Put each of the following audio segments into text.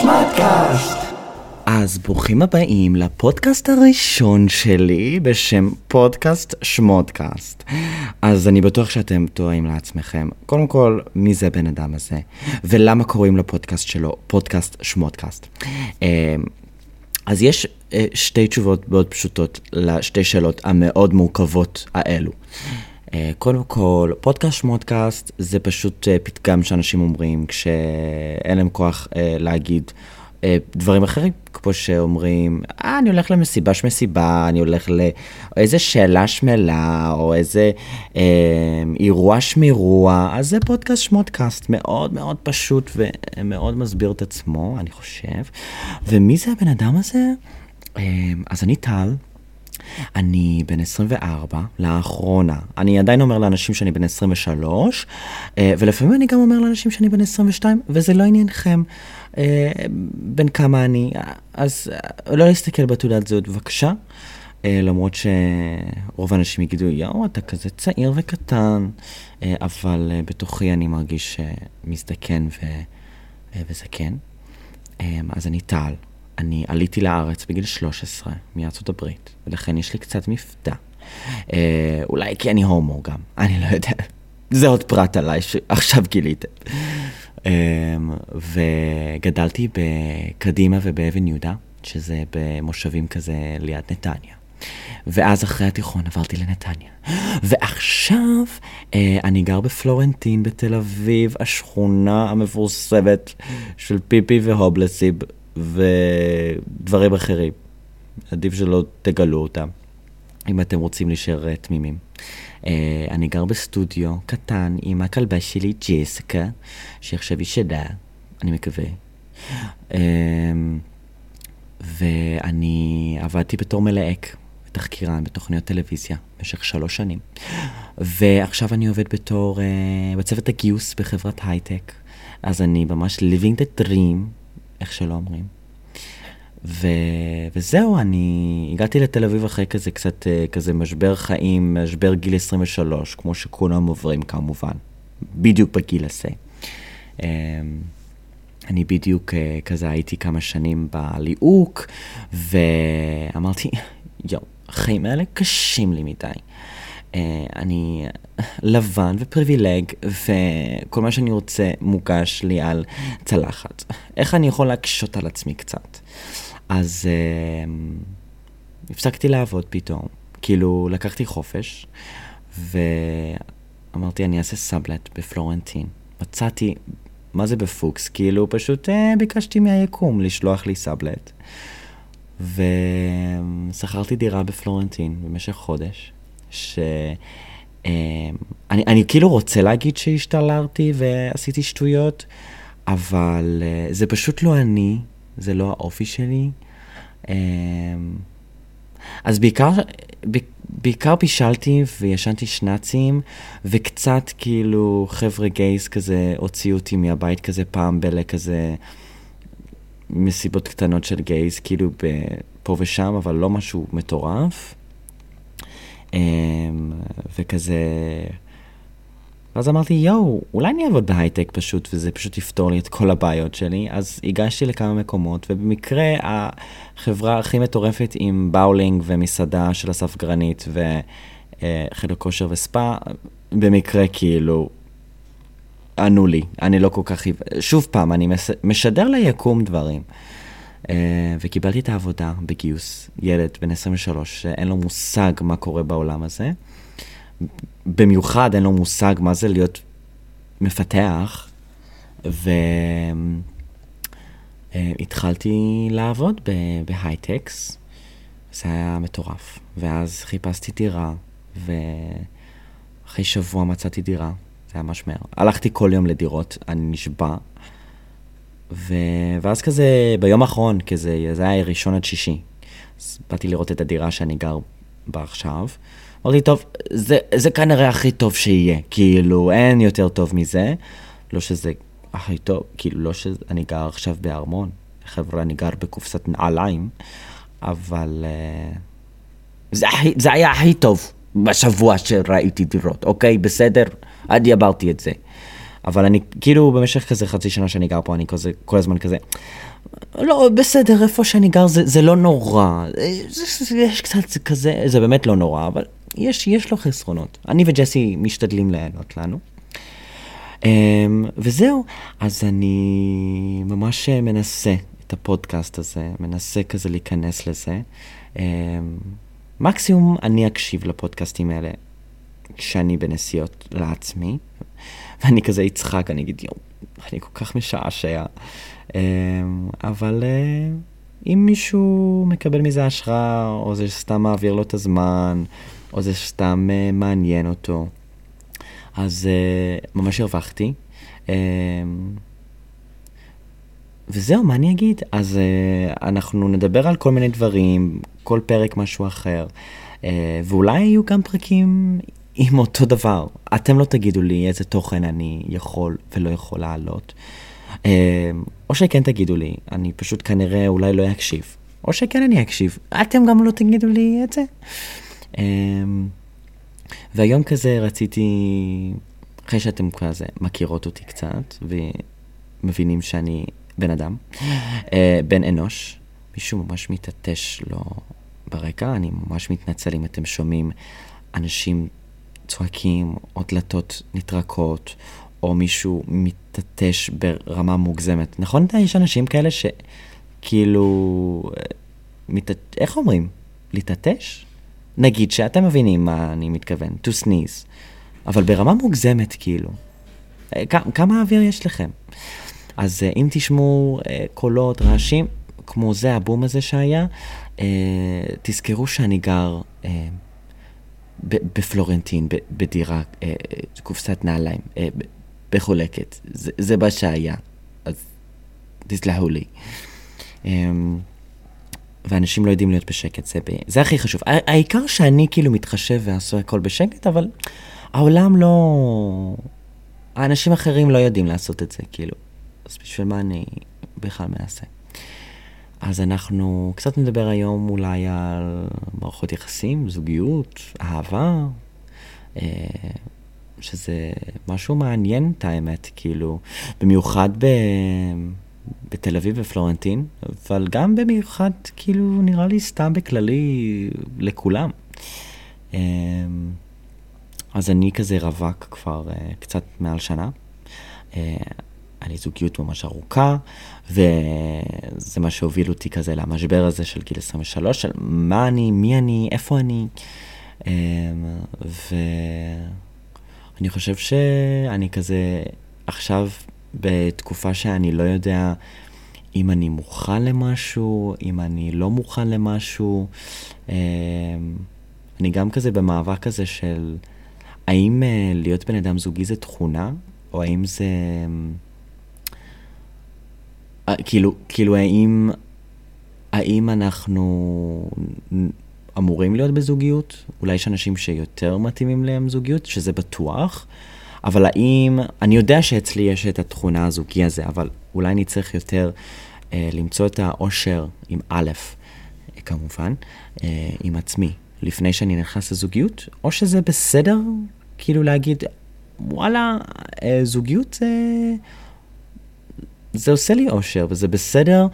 שמטקאסט. אז ברוכים הבאים לפודקאסט הראשון שלי בשם פודקאסט שמודקאסט. אז אני בטוח שאתם טועים לעצמכם. קודם כל, מי זה הבן אדם הזה? ולמה קוראים לפודקאסט שלו פודקאסט שמודקאסט? אמ, אז יש אה, שתי תשובות מאוד פשוטות לשתי שאלות המאוד מורכבות האלו. אה, קודם כל, פודקאסט שמודקאסט זה פשוט אה, פתגם שאנשים אומרים כשאין להם כוח להגיד דברים אחרים, כמו שאומרים, אה, אני הולך למסיבה שמסיבה, אני הולך לאיזה שאלה שמלה, או איזה אה, אירוע שמירוע, אז זה פודקאסט שמודקאסט, מאוד מאוד פשוט ומאוד מסביר את עצמו, אני חושב. ומי זה הבן אדם הזה? אמ, אז אני טל, אני בן 24, לאחרונה. אני עדיין אומר לאנשים שאני בן 23, אה, ולפעמים אני גם אומר לאנשים שאני בן 22, וזה לא עניינכם. אה, בין כמה אני, אז אה, לא להסתכל בתעודת זהות בבקשה, למרות שרוב האנשים יגידו, יואו, אתה כזה צעיר וקטן, אבל בתוכי אני מרגיש מזדקן ו... וזקן. אז אני טל. אני עליתי לארץ בגיל 13 מארצות הברית, ולכן יש לי קצת מבטא. אה, אולי כי אני הומו גם, אני לא יודע. זה עוד פרט עליי שעכשיו גיליתם. אה, וגדלתי בקדימה ובאבן יהודה, שזה במושבים כזה ליד נתניה. ואז אחרי התיכון עברתי לנתניה. ועכשיו אה, אני גר בפלורנטין בתל אביב, השכונה המפורסמת של פיפי והובלסיב ודברים אחרים. עדיף שלא תגלו אותם, אם אתם רוצים להישאר אה, תמימים. Uh, אני גר בסטודיו קטן עם הכלבה שלי, ג'סיקה, שעכשיו היא שדה, אני מקווה. Uh, ואני עבדתי בתור מלהק בתחקירן בתוכניות טלוויזיה במשך שלוש שנים. ועכשיו אני עובד בתור, uh, בצוות הגיוס בחברת הייטק. אז אני ממש living the dream איך שלא אומרים. ו... וזהו, אני הגעתי לתל אביב אחרי כזה קצת אה, כזה משבר חיים, משבר גיל 23, כמו שכולם עוברים כמובן, בדיוק בגיל הזה. אמ, אני בדיוק אה, כזה הייתי כמה שנים בליהוק, ואמרתי, יואו, החיים האלה קשים לי מדי. אה, אני לבן ופריבילג, וכל מה שאני רוצה מוגש לי על צלחת. איך אני יכול להקשות על עצמי קצת? אז uh, הפסקתי לעבוד פתאום. כאילו, לקחתי חופש, ואמרתי, אני אעשה סאבלט בפלורנטין. מצאתי, מה זה בפוקס? כאילו, פשוט uh, ביקשתי מהיקום לשלוח לי סאבלט. ושכרתי דירה בפלורנטין במשך חודש. ש... אמ, אני, אני כאילו רוצה להגיד שהשתלרתי ועשיתי שטויות, אבל uh, זה פשוט לא אני, זה לא האופי שלי. Um, אז בעיקר, בעיקר פישלתי וישנתי שנאצים, וקצת כאילו חבר'ה גייס כזה הוציאו אותי מהבית כזה פעם בלה כזה מסיבות קטנות של גייס, כאילו פה ושם, אבל לא משהו מטורף. אמ, וכזה... ואז אמרתי, יואו, אולי אני אעבוד בהייטק פשוט, וזה פשוט יפתור לי את כל הבעיות שלי. אז הגשתי לכמה מקומות, ובמקרה החברה הכי מטורפת עם באולינג ומסעדה של אסף גרנית וחדר כושר וספא, במקרה כאילו ענו לי. אני לא כל כך... שוב פעם, אני משדר ליקום דברים. אה, וקיבלתי את העבודה בגיוס, ילד בן 23, שאין לו מושג מה קורה בעולם הזה. במיוחד אין לו מושג מה זה להיות מפתח, והתחלתי לעבוד בהייטקס, זה היה מטורף. ואז חיפשתי דירה, ואחרי שבוע מצאתי דירה, זה היה ממש מהר. הלכתי כל יום לדירות, אני נשבע. ו... ואז כזה, ביום האחרון, כזה, זה היה ראשון עד שישי. אז באתי לראות את הדירה שאני גר בה עכשיו. אמרתי, טוב, זה, זה כנראה הכי טוב שיהיה, כאילו, אין יותר טוב מזה. לא שזה הכי טוב, כאילו, לא שאני גר עכשיו בארמון, חבר'ה, אני גר בקופסת נעליים, אבל uh, זה, זה היה הכי טוב בשבוע שראיתי דירות, אוקיי? בסדר? עד יברתי את זה. אבל אני כאילו במשך כזה חצי שנה שאני גר פה, אני כזה, כל הזמן כזה, לא, בסדר, איפה שאני גר זה, זה לא נורא. יש קצת כזה, זה באמת לא נורא, אבל יש, יש לו חסרונות. אני וג'סי משתדלים ליהנות לנו. Um, וזהו, אז אני ממש מנסה את הפודקאסט הזה, מנסה כזה להיכנס לזה. Um, מקסימום אני אקשיב לפודקאסטים האלה כשאני בנסיעות לעצמי, ואני כזה אצחק, אני אגיד, יואו, אני כל כך משעשע. אמ, אבל אה, אם מישהו מקבל מזה השראה, או זה סתם מעביר לו את הזמן, או זה סתם אה, מעניין אותו, אז אה, ממש הרווחתי. אמ, וזהו, מה אני אגיד? אז אנחנו נדבר על כל מיני דברים, כל פרק משהו אחר, ואולי יהיו גם פרקים עם אותו דבר. אתם לא תגידו לי איזה תוכן אני יכול ולא יכול לעלות. אמ, או שכן תגידו לי, אני פשוט כנראה אולי לא אקשיב. או שכן אני אקשיב, אתם גם לא תגידו לי את זה. אמ, והיום כזה רציתי, אחרי שאתם כזה מכירות אותי קצת, ומבינים שאני בן אדם, אה, בן אנוש, מישהו ממש מתעטש לו ברקע, אני ממש מתנצל אם אתם שומעים אנשים צועקים, או דלתות נטרקות, או מישהו מתעטש ברמה מוגזמת. נכון? יש אנשים כאלה שכאילו... מת... איך אומרים? להתעטש? נגיד שאתם מבינים מה אני מתכוון, to sneeze, אבל ברמה מוגזמת כאילו. אה, כמה אוויר יש לכם? אז אה, אם תשמעו אה, קולות, רעשים, כמו זה, הבום הזה שהיה, תזכרו שאני גר בפלורנטין, בדירה, קופסת נעליים, מחולקת. זה, זה מה שהיה, אז תסלחו לי. Um, ואנשים לא יודעים להיות בשקט, זה, זה הכי חשוב. העיקר שאני כאילו מתחשב ועושה הכל בשקט, אבל העולם לא... האנשים אחרים לא יודעים לעשות את זה, כאילו. אז בשביל מה אני בכלל מנסה? אז אנחנו קצת נדבר היום אולי על מערכות יחסים, זוגיות, אהבה, אה, שזה משהו מעניין את האמת, כאילו, במיוחד ב... בתל אביב ופלורנטין, אבל גם במיוחד, כאילו, נראה לי סתם בכללי לכולם. אמ, אז אני כזה רווק כבר uh, קצת מעל שנה. היה לי זוגיות ממש ארוכה, וזה מה שהוביל אותי כזה למשבר הזה של גיל 23, של מה אני, מי אני, איפה אני. Um, ו... אני חושב שאני כזה עכשיו בתקופה שאני לא יודע אם אני מוכן למשהו, אם אני לא מוכן למשהו. אמ, אני גם כזה במאבק כזה של האם אה, להיות בן אדם זוגי זה תכונה, או האם זה... אה, כאילו, כאילו האם, האם אנחנו אמורים להיות בזוגיות, אולי יש אנשים שיותר מתאימים להם זוגיות, שזה בטוח, אבל האם, אני יודע שאצלי יש את התכונה הזוגי הזה, אבל אולי אני צריך יותר אה, למצוא את האושר עם א', כמובן, אה, עם עצמי, לפני שאני נכנס לזוגיות, או שזה בסדר, כאילו להגיד, וואלה, אה, זוגיות זה... זה עושה לי אושר, וזה בסדר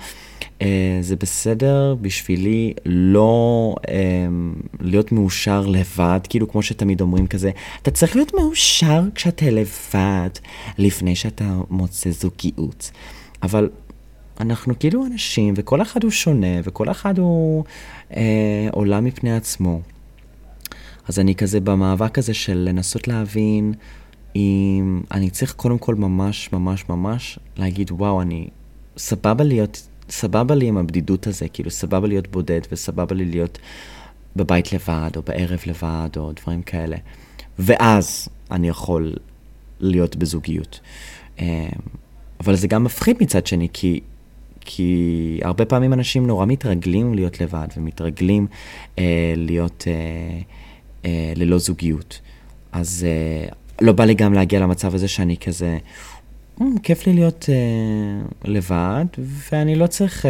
Uh, זה בסדר בשבילי לא uh, להיות מאושר לבד, כאילו כמו שתמיד אומרים כזה, אתה צריך להיות מאושר כשאתה לבד, לפני שאתה מוצא זוגיות. אבל אנחנו כאילו אנשים, וכל אחד הוא שונה, וכל אחד הוא uh, עולם מפני עצמו. אז אני כזה במאבק הזה של לנסות להבין אם אני צריך קודם כל ממש ממש ממש להגיד, וואו, אני סבבה להיות סבבה לי עם הבדידות הזה, כאילו סבבה להיות בודד וסבבה לי להיות בבית לבד או בערב לבד או דברים כאלה. ואז אני יכול להיות בזוגיות. אמ, אבל זה גם מפחיד מצד שני, כי, כי הרבה פעמים אנשים נורא מתרגלים להיות לבד ומתרגלים אה, להיות אה, אה, ללא זוגיות. אז אה, לא בא לי גם להגיע למצב הזה שאני כזה, mm, כיף לי להיות uh, לבד, ואני לא צריך uh,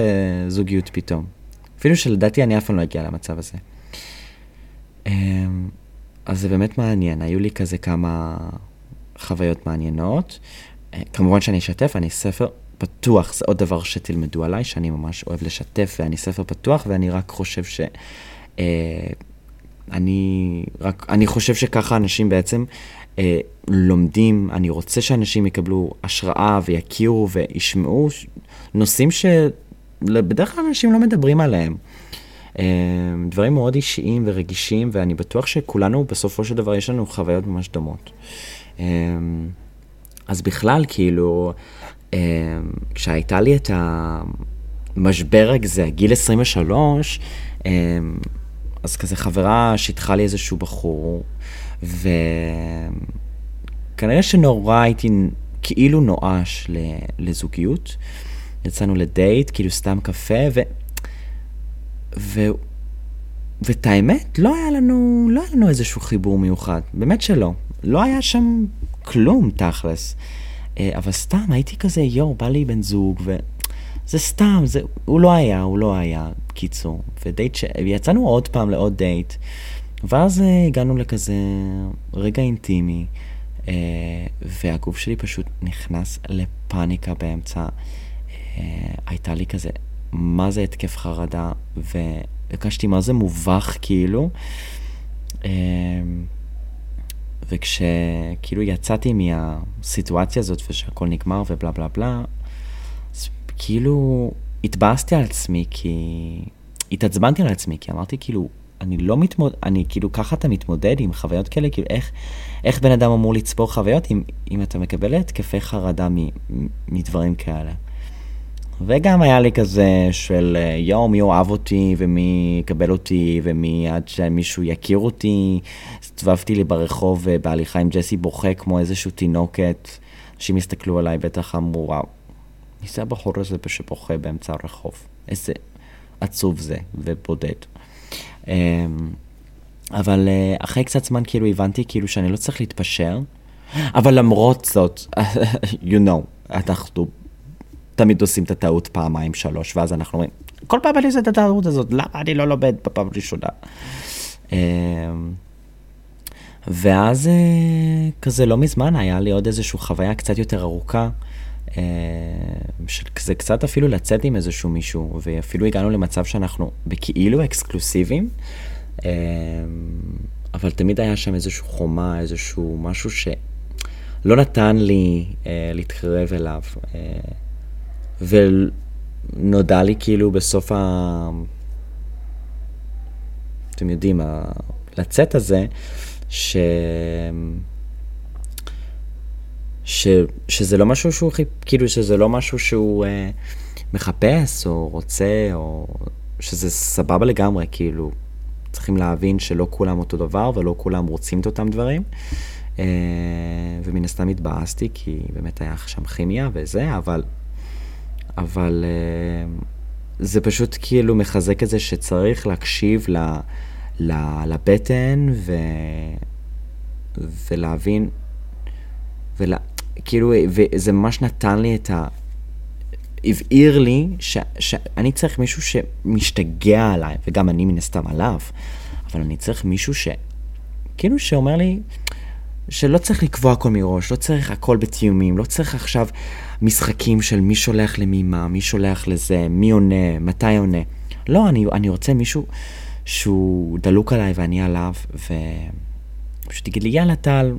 זוגיות פתאום. אפילו שלדעתי אני אף פעם לא אגיע למצב הזה. Um, אז זה באמת מעניין, היו לי כזה כמה חוויות מעניינות, כמובן שאני אשתף, אני ספר פתוח, זה עוד דבר שתלמדו עליי, שאני ממש אוהב לשתף, ואני ספר פתוח, ואני רק חושב ש... אה, אני רק, אני חושב שככה אנשים בעצם אה, לומדים, אני רוצה שאנשים יקבלו השראה ויכירו וישמעו נושאים שבדרך כלל אנשים לא מדברים עליהם. אה, דברים מאוד אישיים ורגישים, ואני בטוח שכולנו, בסופו של דבר, יש לנו חוויות ממש דומות. אה, אז בכלל, כאילו, אה, כשהייתה לי את המשבר הזה, גיל 23, אה, אז כזה חברה שיתחה לי איזשהו בחור, וכנראה שנורא הייתי כאילו נואש לזוגיות. יצאנו לדייט, כאילו סתם קפה, ו... ו... ואת האמת, לא היה לנו, לא היה לנו איזשהו חיבור מיוחד, באמת שלא. לא היה שם כלום, תכלס. אה, אבל סתם, הייתי כזה, יואו, בא לי בן זוג, וזה סתם, זה... הוא לא היה, הוא לא היה, קיצור. ודייט ש... ויצאנו עוד פעם לעוד דייט, ואז אה, הגענו לכזה רגע אינטימי, אה, והגוף שלי פשוט נכנס לפאניקה באמצע. הייתה לי כזה, מה זה התקף חרדה, והרגשתי מה זה מובך, כאילו. וכשכאילו יצאתי מהסיטואציה הזאת ושהכל נגמר ובלה בלה בלה, אז כאילו התבאסתי על עצמי כי... התעצבנתי על עצמי כי אמרתי כאילו, אני לא מתמודד, אני כאילו ככה אתה מתמודד עם חוויות כאלה, כאילו איך, איך בן אדם אמור לצפור חוויות אם, אם אתה מקבל התקפי חרדה מ, מדברים כאלה. וגם היה לי כזה של אה, יואו, מי אוהב אותי ומי יקבל אותי ומי עד שמישהו יכיר אותי. הסתובבתי לי ברחוב אה, בהליכה עם ג'סי בוכה כמו איזשהו תינוקת. אנשים הסתכלו עליי, בטח אמרו, וואו, מי זה הבחור הזה שבוכה באמצע הרחוב? איזה עצוב זה ובודד. אמ, אבל אה, אחרי קצת זמן כאילו הבנתי כאילו שאני לא צריך להתפשר, אבל למרות זאת, you know, אנחנו תמיד עושים את הטעות פעמיים, שלוש, ואז אנחנו אומרים, כל פעם אני עושה את הטעות הזאת, למה אני לא לומד בפעם ראשונה? אמ, ואז אה, כזה לא מזמן היה לי עוד איזושהי חוויה קצת יותר ארוכה, אה, שזה קצת אפילו לצאת עם איזשהו מישהו, ואפילו הגענו למצב שאנחנו בכאילו אקסקלוסיביים, אמ, אבל תמיד היה שם איזושהי חומה, איזשהו משהו שלא נתן לי אה, להתקרב אליו. ונודע לי כאילו בסוף ה... אתם יודעים, ה... לצאת הזה, ש... ש... שזה לא משהו שהוא, כאילו שזה לא משהו שהוא אה, מחפש או רוצה, או שזה סבבה לגמרי, כאילו, צריכים להבין שלא כולם אותו דבר ולא כולם רוצים את אותם דברים. אה, ומן הסתם התבאסתי, כי באמת היה שם כימיה וזה, אבל אבל uh, זה פשוט כאילו מחזק את זה שצריך להקשיב ל, ל, לבטן ו, ולהבין, ולה, כאילו, וזה ממש נתן לי את ה... הבהיר לי ש, שאני צריך מישהו שמשתגע עליי, וגם אני מן הסתם עליו, אבל אני צריך מישהו ש... כאילו שאומר לי, שלא צריך לקבוע הכל מראש, לא צריך הכל בתיאומים, לא צריך עכשיו משחקים של מי שולח למי מה, מי שולח לזה, מי עונה, מתי עונה. לא, אני, אני רוצה מישהו שהוא דלוק עליי ואני עליו, ופשוט תגיד לי, יאללה טל,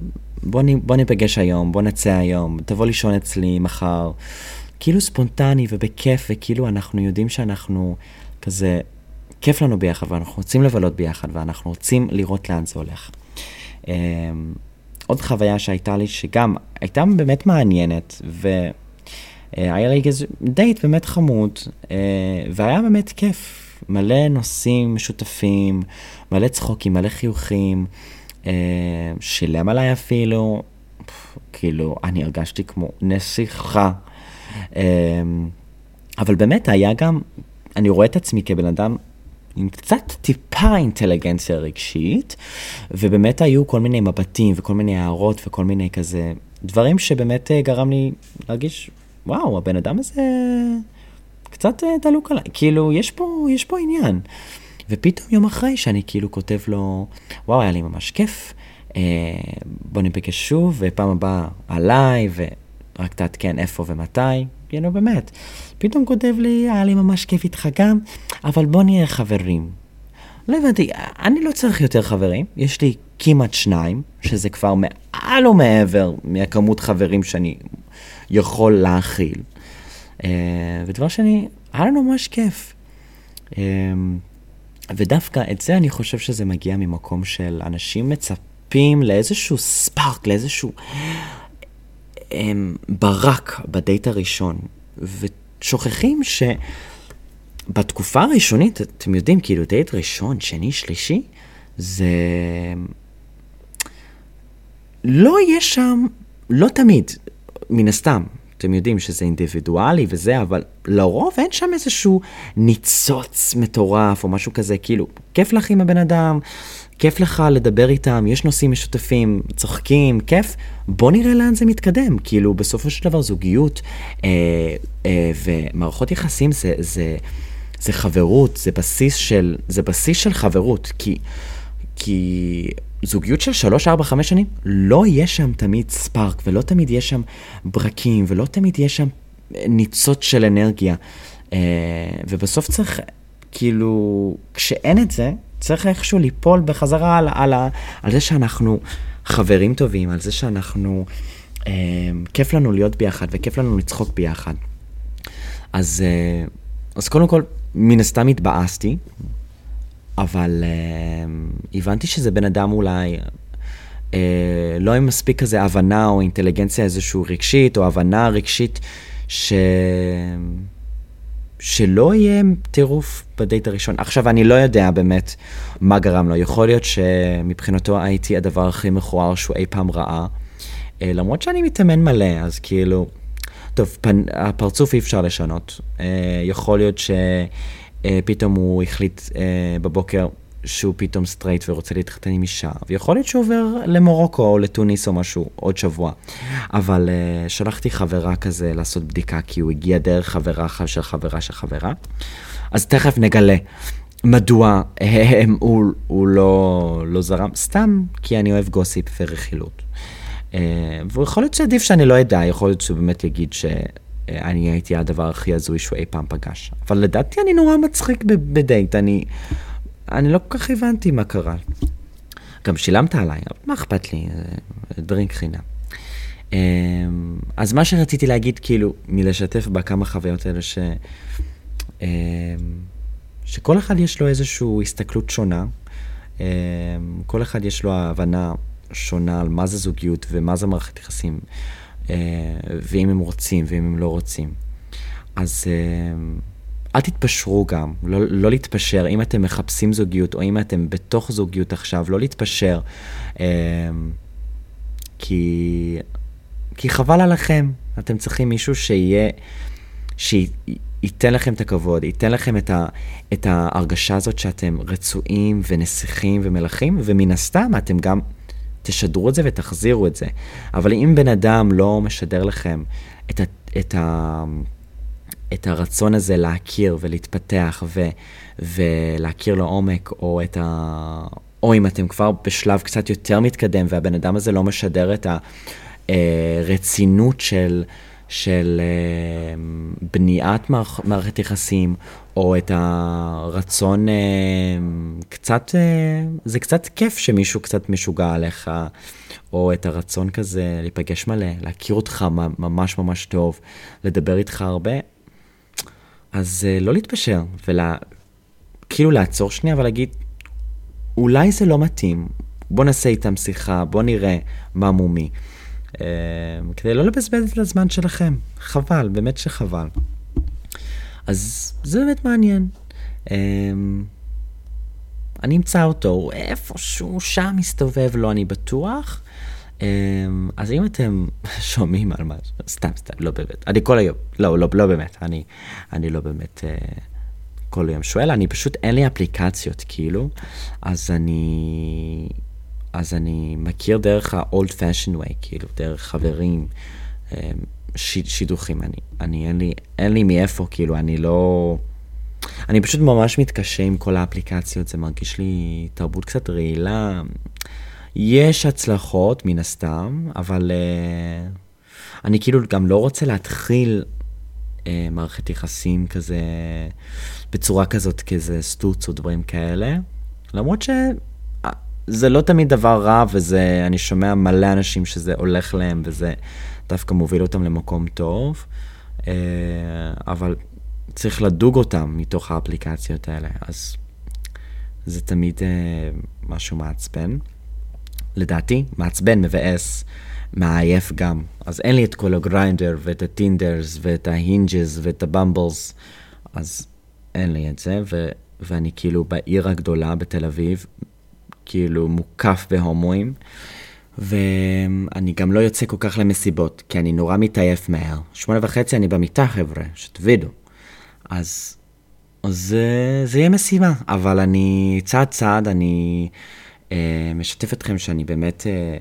בוא, בוא ניפגש היום, בוא נצא היום, תבוא לישון אצלי מחר. כאילו ספונטני ובכיף, וכאילו אנחנו יודעים שאנחנו כזה, כיף לנו ביחד, ואנחנו רוצים לבלות ביחד, ואנחנו רוצים לראות לאן זה הולך. אמ, עוד חוויה שהייתה לי, שגם הייתה באמת מעניינת, והיה לי איזה דייט באמת חמוד, אה, והיה באמת כיף. מלא נושאים משותפים, מלא צחוקים, מלא חיוכים, אה, שילם עליי אפילו, כאילו, אני הרגשתי כמו נסיכה. אה, אבל באמת היה גם, אני רואה את עצמי כבן אדם עם קצת טיפה אינטליגנציה רגשית, ובאמת היו כל מיני מבטים וכל מיני הערות וכל מיני כזה דברים שבאמת אה, גרם לי להרגיש, וואו, הבן אדם הזה קצת אה, דלוק עליי, כאילו, יש פה, יש פה עניין. ופתאום יום אחרי שאני כאילו כותב לו, וואו, היה לי ממש כיף, אה, בוא ניפגש שוב, ופעם הבאה עליי, רק תעדכן איפה ומתי, כאילו באמת. פתאום כותב לי, היה לי ממש כיף איתך גם, אבל בוא נהיה חברים. לא הבנתי, אני לא צריך יותר חברים, יש לי כמעט שניים, שזה כבר מעל ומעבר מהכמות חברים שאני יכול להכיל. אה, ודבר שני, היה לנו ממש כיף. אה, ודווקא את זה אני חושב שזה מגיע ממקום של אנשים מצפים לאיזשהו ספארק, לאיזשהו הם, ברק בדייט הראשון, ושוכחים שבתקופה הראשונית, אתם יודעים, כאילו דייט ראשון, שני, שלישי, זה... לא יהיה שם, לא תמיד, מן הסתם, אתם יודעים שזה אינדיבידואלי וזה, אבל לרוב אין שם איזשהו ניצוץ מטורף או משהו כזה, כאילו, כיף לך עם הבן אדם, כיף לך לדבר איתם, יש נושאים משותפים, צוחקים, כיף, בוא נראה לאן זה מתקדם. כאילו, בסופו של דבר זוגיות אה, אה, ומערכות יחסים זה, זה, זה חברות, זה בסיס של, זה בסיס של חברות, כי, כי זוגיות של 3, 4, 5 שנים, לא יהיה שם תמיד ספארק, ולא תמיד יש שם ברקים, ולא תמיד יש שם ניצוץ של אנרגיה. אה, ובסוף צריך, כאילו, כשאין את זה, צריך איכשהו ליפול בחזרה על, על, על זה שאנחנו חברים טובים, על זה שאנחנו, אה, כיף לנו להיות ביחד וכיף לנו לצחוק ביחד. אז, אה, אז קודם כל, מן הסתם התבאסתי, אבל אה, הבנתי שזה בן אדם אולי... אה, לא עם מספיק כזה הבנה או אינטליגנציה איזושהי רגשית, או הבנה רגשית ש... שלא יהיה טירוף בדייט הראשון. עכשיו, אני לא יודע באמת מה גרם לו. יכול להיות שמבחינתו הייתי הדבר הכי מכוער שהוא אי פעם ראה. אה, למרות שאני מתאמן מלא, אז כאילו... טוב, פנ... הפרצוף אי אפשר לשנות. אה, יכול להיות שפתאום הוא החליט אה, בבוקר שהוא פתאום סטרייט ורוצה להתחתן עם אישה, ויכול להיות שהוא עובר למורוקו או לתוניס או משהו עוד שבוע. אבל אה, שלחתי חברה כזה לעשות בדיקה, כי הוא הגיע דרך חברה של חברה של חברה. אז תכף נגלה מדוע הם, הוא, הוא לא, לא זרם, סתם כי אני אוהב gossip ורכילות. Uh, ויכול להיות שעדיף שאני לא אדע, יכול להיות שהוא באמת יגיד ש... אני הייתי הדבר הכי הזוי שהוא אי פעם פגש. אבל לדעתי אני נורא מצחיק בדייט, אני אני לא כל כך הבנתי מה קרה. גם שילמת עליי, אבל מה אכפת לי? דרינק חינם. אמ, אז מה שרציתי להגיד, כאילו, מלשתף בכמה חוויות האלה, ש... אמ, שכל אחד יש לו איזושהי הסתכלות שונה. אמ, כל אחד יש לו הבנה שונה על מה זה זוגיות ומה זה מערכת יחסים, אה, ואם הם רוצים ואם הם לא רוצים. אז... אל תתפשרו גם, לא, לא להתפשר. אם אתם מחפשים זוגיות, או אם אתם בתוך זוגיות עכשיו, לא להתפשר. אה, כי, כי חבל עליכם. אתם צריכים מישהו שיהיה, שייתן לכם את הכבוד, ייתן לכם את, ה, את ההרגשה הזאת שאתם רצויים ונסיכים ומלכים, ומן הסתם אתם גם תשדרו את זה ותחזירו את זה. אבל אם בן אדם לא משדר לכם את ה... את ה את הרצון הזה להכיר ולהתפתח ו, ולהכיר לעומק, או את ה... או אם אתם כבר בשלב קצת יותר מתקדם והבן אדם הזה לא משדר את הרצינות של, של אה, בניית מערכת יחסים, או את הרצון אה, קצת, אה, זה קצת כיף שמישהו קצת משוגע עליך, או את הרצון כזה להיפגש מלא, להכיר אותך ממש ממש טוב, לדבר איתך הרבה, אז uh, לא להתפשר, וכאילו לעצור שנייה ולהגיד, אולי זה לא מתאים, בוא נעשה איתם שיחה, בוא נראה מה מומי. Uh, כדי לא לבזבז את הזמן שלכם. חבל, באמת שחבל. אז זה באמת מעניין. Uh, אני אמצא אותו, איפשהו שם מסתובב לו, אני בטוח. אמ, אז אם אתם שומעים על מה, סתם, סתם, לא באמת, אני כל היום, לא, לא, לא באמת, אני, אני לא באמת אה, כל היום שואל, אני פשוט, אין לי אפליקציות, כאילו, אז אני, אז אני מכיר דרך ה-old fashion way, כאילו, דרך חברים, אה, ש, שידוכים, אני, אני, אין לי, אין לי מאיפה, כאילו, אני לא... אני פשוט ממש מתקשה עם כל האפליקציות, זה מרגיש לי תרבות קצת רעילה. יש הצלחות, מן הסתם, אבל uh, אני כאילו גם לא רוצה להתחיל אה, מערכת יחסים כזה, בצורה כזאת, כאיזה סטוץ או דברים כאלה. למרות שזה לא תמיד דבר רע, וזה, אני שומע מלא אנשים שזה הולך להם, וזה דווקא מוביל אותם למקום טוב, אה, אבל צריך לדוג אותם מתוך האפליקציות האלה, אז זה תמיד אה, משהו מעצבן. לדעתי, מעצבן, מבאס, מעייף גם. אז אין לי את כל הגריינדר ואת הטינדרס ואת ההינג'ס ואת הבמבלס, אז אין לי את זה, ו- ואני כאילו בעיר הגדולה בתל אביב, כאילו מוקף בהומואים, ואני גם לא יוצא כל כך למסיבות, כי אני נורא מתעייף מהר. שמונה וחצי אני במיטה, חבר'ה, שתבינו. אז, אז זה, זה יהיה משימה, אבל אני צעד צעד, אני אה, משתף אתכם שאני באמת אה,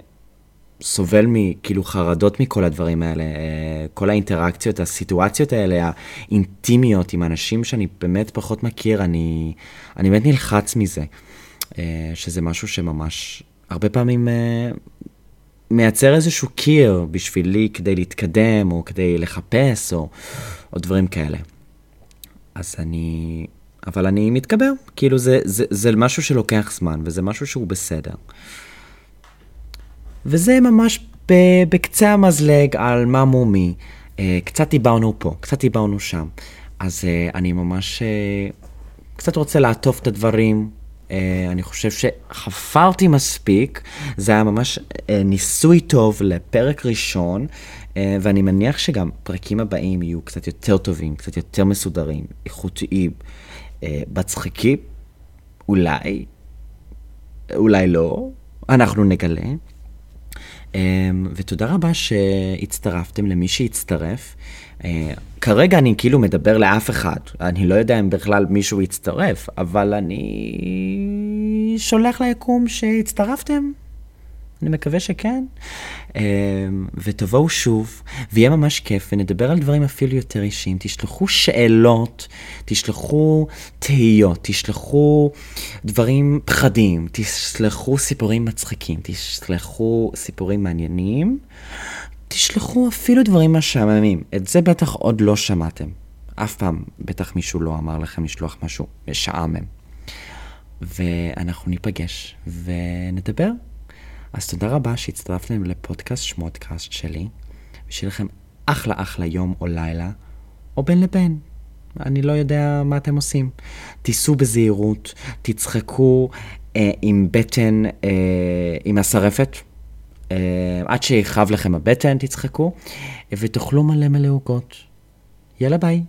סובל מכאילו חרדות מכל הדברים האלה, אה, כל האינטראקציות, הסיטואציות האלה, האינטימיות עם אנשים שאני באמת פחות מכיר, אני, אני באמת נלחץ מזה, שזה משהו שממש הרבה פעמים אה, מייצר איזשהו קיר בשבילי כדי להתקדם, או כדי לחפש, או, או דברים כאלה. אז אני... אבל אני מתגבר, כאילו זה, זה, זה משהו שלוקח זמן, וזה משהו שהוא בסדר. וזה ממש בקצה המזלג על מה מומי. אה, קצת דיברנו פה, קצת דיברנו שם. אז אה, אני ממש אה, קצת רוצה לעטוף את הדברים. אני חושב שחפרתי מספיק, זה היה ממש ניסוי טוב לפרק ראשון, ואני מניח שגם פרקים הבאים יהיו קצת יותר טובים, קצת יותר מסודרים, איכותיים, מצחיקים, אולי, אולי לא, אנחנו נגלה. ותודה רבה שהצטרפתם למי שהצטרף. כרגע אני כאילו מדבר לאף אחד, אני לא יודע אם בכלל מישהו יצטרף, אבל אני שולח ליקום שהצטרפתם. אני מקווה שכן. אמ, ותבואו שוב, ויהיה ממש כיף, ונדבר על דברים אפילו יותר אישיים. תשלחו שאלות, תשלחו תהיות, תשלחו דברים פחדים, תשלחו סיפורים מצחיקים, תשלחו סיפורים מעניינים, תשלחו אפילו דברים משעממים. את זה בטח עוד לא שמעתם. אף פעם בטח מישהו לא אמר לכם לשלוח משהו משעמם. ואנחנו ניפגש ונדבר. אז תודה רבה שהצטרפתם לפודקאסט שמודקאסט שלי, ושיהיה לכם אחלה אחלה יום או לילה, או בין לבין. אני לא יודע מה אתם עושים. תיסעו בזהירות, תצחקו אה, עם בטן, אה, עם השרפת, עד שיכאב לכם הבטן, תצחקו, ותאכלו מלא מלא עוגות. יאללה ביי.